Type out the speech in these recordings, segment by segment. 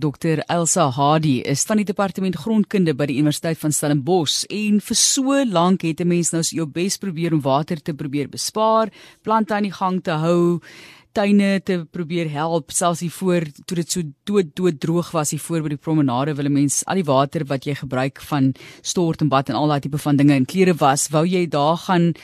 Dr Elsa Hardy is van die departement grondkunde by die Universiteit van Stellenbosch en vir so lank het 'n mens nou jou bes probeer om water te probeer bespaar, plante aan die gang te hou, tuine te probeer help, selfs hier voor toe dit so dood dood droog was hier voor by die promenade wil 'n mens al die water wat jy gebruik van stort en bad en al daai tipe van dinge in klere was, wou jy daar gaan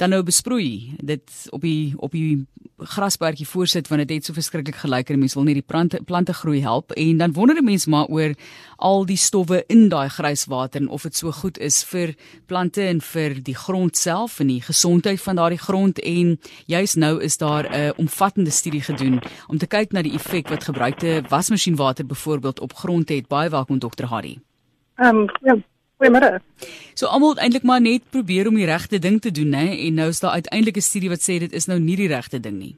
dan nou besproei dit op die op die grasperkie voorsit want dit het so verskriklik gelyk en mense wil net die plante plante groei help. En dan wonder 'n mens maar oor al die stowwe in daai grijswater en of dit so goed is vir plante en vir die grond self en die gesondheid van daardie grond. En juis nou is daar 'n omvattende studie gedoen om te kyk na die effek wat gebruikte wasmasjienwater byvoorbeeld op grond het. Baie welkom dokter Hardy. Ehm um, ja Goeiemôre. So almal eintlik maar net probeer om die regte ding te doen, hè, en nou is daar uiteindelik 'n studie wat sê dit is nou nie die regte ding nie.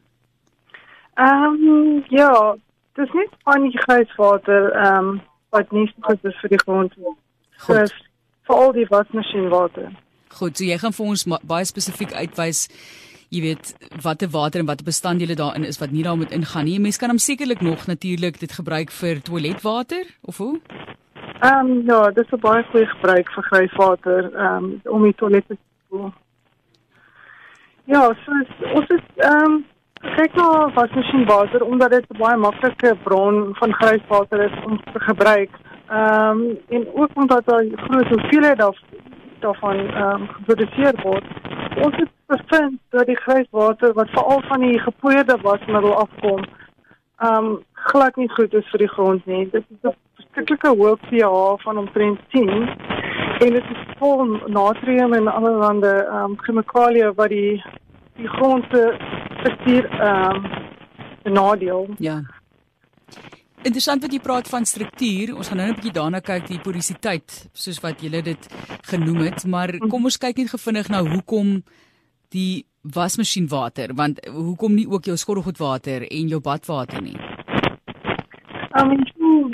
Ehm um, ja, dis net van die grijswater ehm um, wat nie goed is vir die grond nie. Goed. Vir al die wasmasjienwater. Goed, so jy gaan vir ons baie spesifiek uitwys jy weet watter water en watter bestanddele daarin is wat nie daarmee ingaan nie. Mense kan hom sekerlik nog natuurlik dit gebruik vir toiletwater of hoe? Ehm um, ja, dit is 'n baie goeie gebruik vir grijswater ehm um, om die toilette te spoel. Ja, so is, ons is ehm um, kyk na wasmasjienwater omdat dit 'n baie maklike bron van grijswater is om te gebruik. Ehm um, en ook omdat daar groot hoeveelheid daar daarvan ehm um, geproduseer word. Ons het bevind dat die grijswater wat veral van die gepoeierde wasmiddel afkom, ehm um, glad nie goed is vir die grond nie. Dit is 'n verskriklike hoë pH van omtrent 10 en dit is vol natrium en allerlei ehm um, chemikalieë wat die die grond se struktuur ehm um, benadeel. Ja. Interessant wat jy praat van struktuur. Ons gaan nou 'n bietjie daarna kyk die porositeit soos wat jy dit genoem het, maar kom ons kyk net gevinnig na hoekom die wasmasjienwater want hoekom nie ook jou skottelgoedwater en jou badwater nie? Um,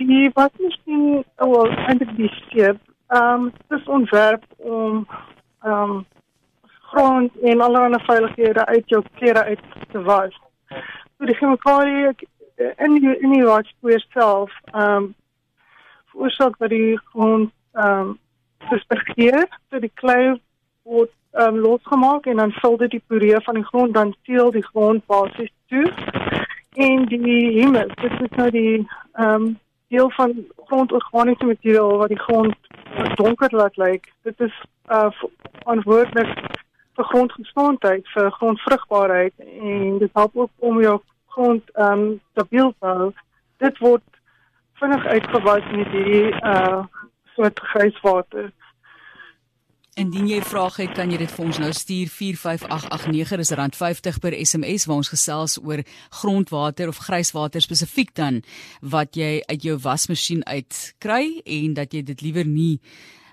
die wasmasjien wel eintlik die skep. Ehm um, dis ontwerp om ehm um, grond en allerlei veilighede uit jou klere uit te was. So die chemikalie in die in die waspoeier self ehm um, veroorsaak dat die grond ehm um, dispergeer, so die klei word ehm um, losgemaak en dan vul dit die poree van die grond dan seel die grond basies toe. En die humus, dit is nou die ehm um, deel van grondorganiese materiaal wat die grond donker laat lyk. Dit is uh verantwoordelik vir grondgesondheid, vir grondvrugbaarheid en dit help ook om jou grond um stabiel te hou. Dit word vinnig uitgewas met hierdie uh soort grijswater. Indien jy vrae het, kan jy dit vir ons nou stuur. 45889 is rand 50 per SMS waar ons gesels oor grondwater of grijswater spesifiek dan wat jy uit jou wasmasjien uit kry en dat jy dit liewer nie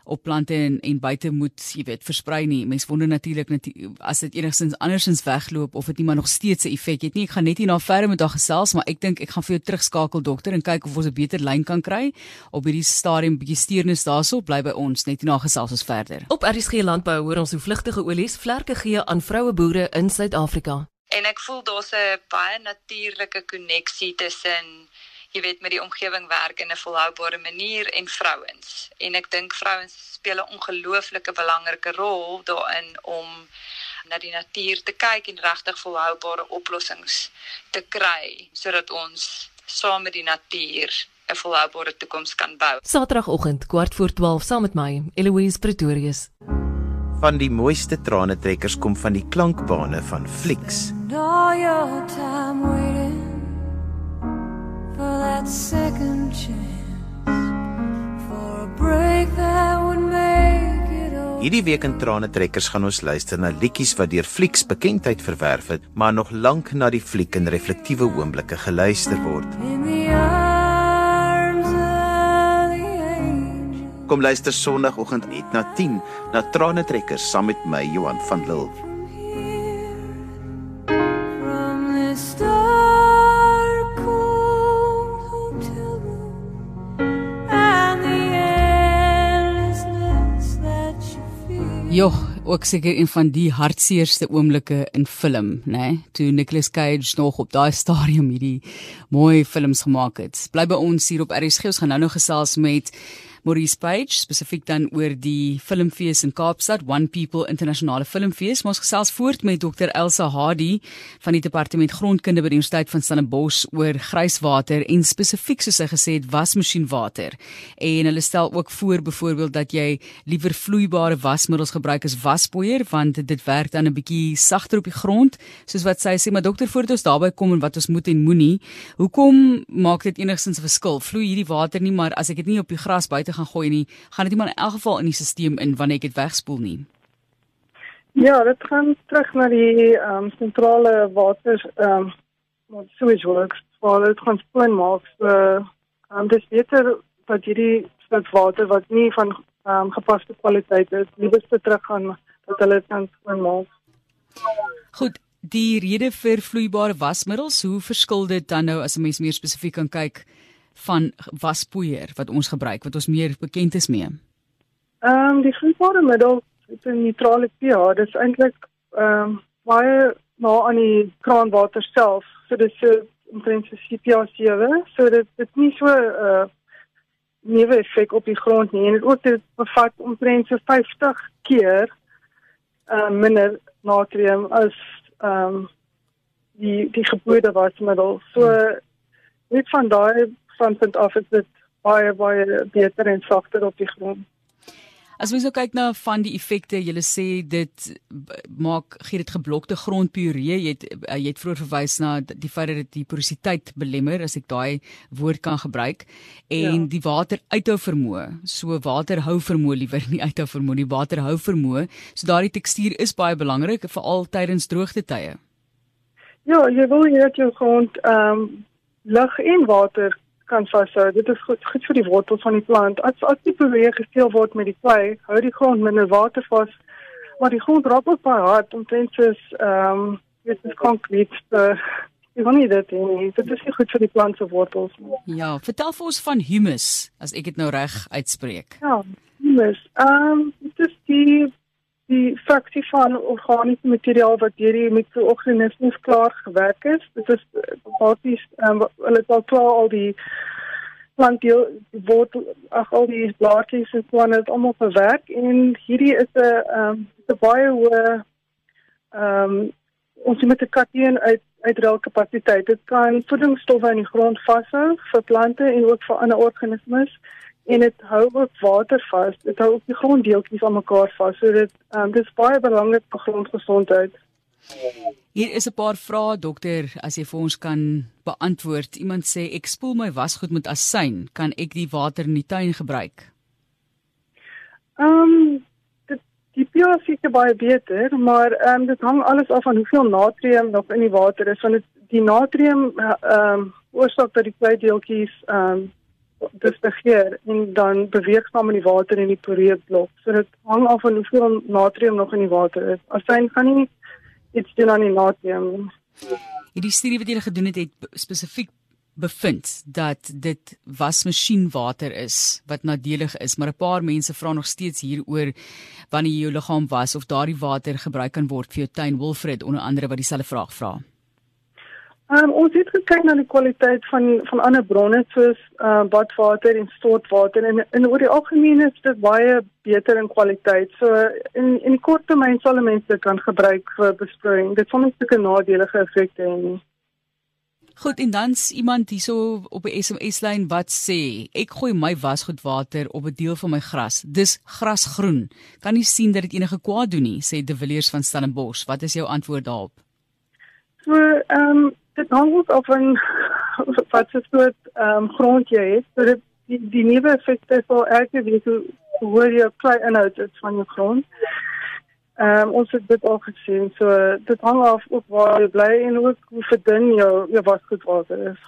op plante en en buite moet jy weet versprei nie. Mense wonder natuurlik net as dit enigstens andersins wegloop of dit nie maar nog steeds 'n effek het nie. Ek gaan net hier na verder met daag gesels, maar ek dink ek gaan vir jou terugskakel dokter en kyk of ons 'n beter lyn kan kry op hierdie stadium bietjie steurnis daarso bly by ons net hier na gesels ons verder. Op RSG landbou hoor ons hoe vlugtige olies vlerke gee aan vroue boere in Suid-Afrika. En ek voel daar's 'n baie natuurlike koneksie tussen jy weet met die omgewing werk in 'n volhoubare manier en vrouens. En ek dink vrouens speel 'n ongelooflike belangrike rol daarin om na die natuur te kyk en regtig volhoubare oplossings te kry sodat ons saam met die natuur 'n volhoubare toekoms kan bou. Saterdagoggend kwart voor 12 saam met my, Eloise Pretorius. Van die mooiste trane trekkers kom van die klankbane van Flix. Now your time for that second chance for a break that would make it all. Hierdie week in Trane Trekkers gaan ons luister na liedjies wat deur Flix bekendheid verwerf het, maar nog lank na die fliek in reflektiewe oomblikke geluister word. Kom luister Sondagoggend net na 10 na Trane Trekkers saam met my Johan van Lille. Ook seker een van die hartseerste oomblikke in film, né? Nee? Toe Nicolas Cage nog op daai stadium hierdie mooi films gemaak het. Bly by ons hier op RSG. Ons gaan nou nog gesels met Maurice Page spesifiek dan oor die filmfees in Kaapstad, One People Internasionale Filmfees. Ons gesels voort met Dr Elsa Hardy van die Departement Grondkunde by die Universiteit van Stellenbosch oor grijswater en spesifiek soos hy gesê het wasmasjienwater. En hulle stel ook voor byvoorbeeld dat jy liewer vloeibare wasmiddels gebruik as waspoeier want dit werk dan 'n bietjie sagter op die grond, soos wat sy sê, maar dokter voordat ons daarby kom en wat ons moet en moenie, hoekom maak dit enigstens 'n verskil? Vloei hierdie water nie, maar as ek dit nie op die gras buite gaan gooi nie, gaan dit nie maar in elk geval in die stelsel in wanneer ek dit wegspoel nie. Ja, dit gaan terug na die ehm um, sentrale water ehm um, wat sewage works, waar dit gaan spoel maak. So ehm um, dis beter dat hierdie stuk water wat nie van ehm um, gepaste kwaliteit is, liewer te terug gaan dat hulle dit kan spoel maak. Goed, die rede vir vloeibare wasmiddels, hoe verskil dit dan nou as 'n mens meer spesifiek kan kyk van waspoeier wat ons gebruik wat ons meer bekend is mee? Ehm um, die vloeibare middel het 'n neutrale pH. Dit is eintlik ehm um, baie na aan die kraanwater self. So dit is omtrent so pH 7. So dit dit nie so 'n uh, eh, nuwe effek op die grond nie en dit ook dit bevat omtrent so 50 keer uh, minder natrium as ehm um, die die geboorde wasmiddel. So net van daai standpunt af is dit baie baie beter en sagter op die grond. As mens nou kyk na van die effekte, jy sê dit maak gee dit geblokte grondpuree. Jy het eh, jy het vroeër verwys na die feit dat dit die porositeit belemmer as ek daai woord kan gebruik en ja. die water uithou vermoë. So waterhou vermoë liewer nie uithou vermoë nie, waterhou vermoë. So daardie tekstuur is baie belangrik veral tydens droogte tye. Ja, jy wil hê dat jou grond ehm um, lig en water kan vashou. Dit is goed goed vir die wortels van die plant. As as die beweeg gesteel word met die klei, hou die grond minder water vas. Maar die grond raak ook baie hard omtrent soos ehm um, dit is konkreet. Ek wil nie dit hê. Dit is nie goed vir die plant se wortels nie. Ja, vertel vir ons van humus as ek dit nou reg uitspreek. Ja, humus. Ehm um, dit is die die fraksie van organiese materiaal wat deur die mikroorganismes klaar gewerk is. Dit is basies ehm um, hulle het al klaar al die plantdeel word ag al die blaartjies en so aan het almal verwerk en hierdie is 'n ehm um, 'n baie hoë ehm um, ons moet 'n kateen uit uit rel kapasiteit. Dit kan voedingsstowwe in die grond vashou vir plante en ook vir ander organismes en dit hou ook water vas. Dit hou ook die gronddeeltjies aan mekaar vas. So dit um, dit is baie belangrik vir grondgesondheid. Hier is 'n paar vrae dokter, as jy vir ons kan beantwoord. Iemand sê ek spoel my wasgoed met asyn, kan ek die water in die tuin gebruik? Ehm um, die pH is baie beter, maar ehm um, dit hang alles af van hoeveel natrium nog in die water is. Want die natrium ehm um, oorsaak dat die klein deeltjies ehm um, dis begeer en dan beweeg saam in die water in die poreerblok. So dit hang af van hoeveel natrium nog in die water is. Asyn gaan nie iets doen aan die natrium. Hierdie studie wat jy gedoen het, het spesifiek bevind dat dit wasmasjienwater is wat nadelig is, maar 'n paar mense vra nog steeds hieroor wanneer jou liggaam was of daardie water gebruik kan word vir jou tuin. Wilfred onder andere wat dieselfde vraag vra. Um, ons het gekyk na die kwaliteit van van ander bronne soos uh, badwater en stortwater en en oor die algemeen is dit baie beter in kwaliteit. So in in die kort termyn sal mense kan gebruik vir besproeiing. Dit sal nie sulke nadelige effekte hê nie. Goed en dan's iemand hierso op 'n SMS lyn wat sê ek gooi my wasgoedwater op 'n deel van my gras. Dis grasgroen. Kan nie sien dat dit enige kwaad doen nie, sê De Villiers van Stellenbosch. Wat is jou antwoord daarop? So, ehm um, dit hang ook af van wat se soort ehm um, grond jy het. So dit die die nuwe effekte sal elke week hoe jy klei inhoud is van jou grond. Ehm um, ons het dit al gesien. So dit hang af ook waar jy bly en ook hoe verdun jou jou wasgoedwater is.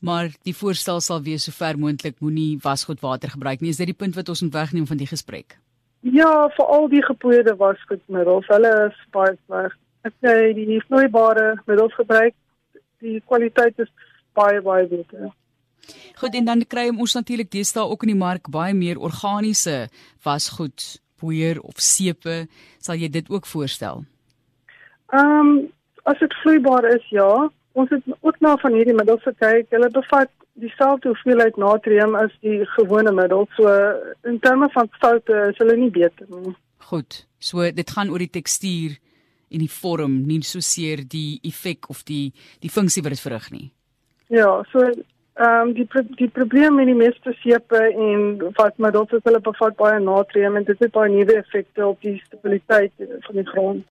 Maar die voorstel sal wees sover moontlik moenie wasgoedwater gebruik nie. Is dit die punt wat ons moet wegneem van die gesprek? Ja, vir al die gepoeierde wasgoedmiddels, hulle is baie sleg. As jy die vloeibare middels gebruik, die kwaliteit is baie baie beter. Goed en dan kry ons natuurlik deesdae ook in die mark baie meer organiese wasgoed poeier of sepe, sal jy dit ook voorstel? Ehm um, as dit vloeibaar is, ja. Ons het ook na van hierdie middels gekyk. Hulle bevat dieselfde hoeveelheid natrium as die gewone middel. So in terme van foute is hulle nie beter nie. Goed. So dit gaan oor die tekstuur en die vorm, nie so seer die effek of die die funksie wat dit verrig nie. Ja, so ehm um, die die probleem met die meeste sepe en wat maar dit is hulle bevat baie natrium en dit het baie nuwe effekte op die stabiliteit van die grond.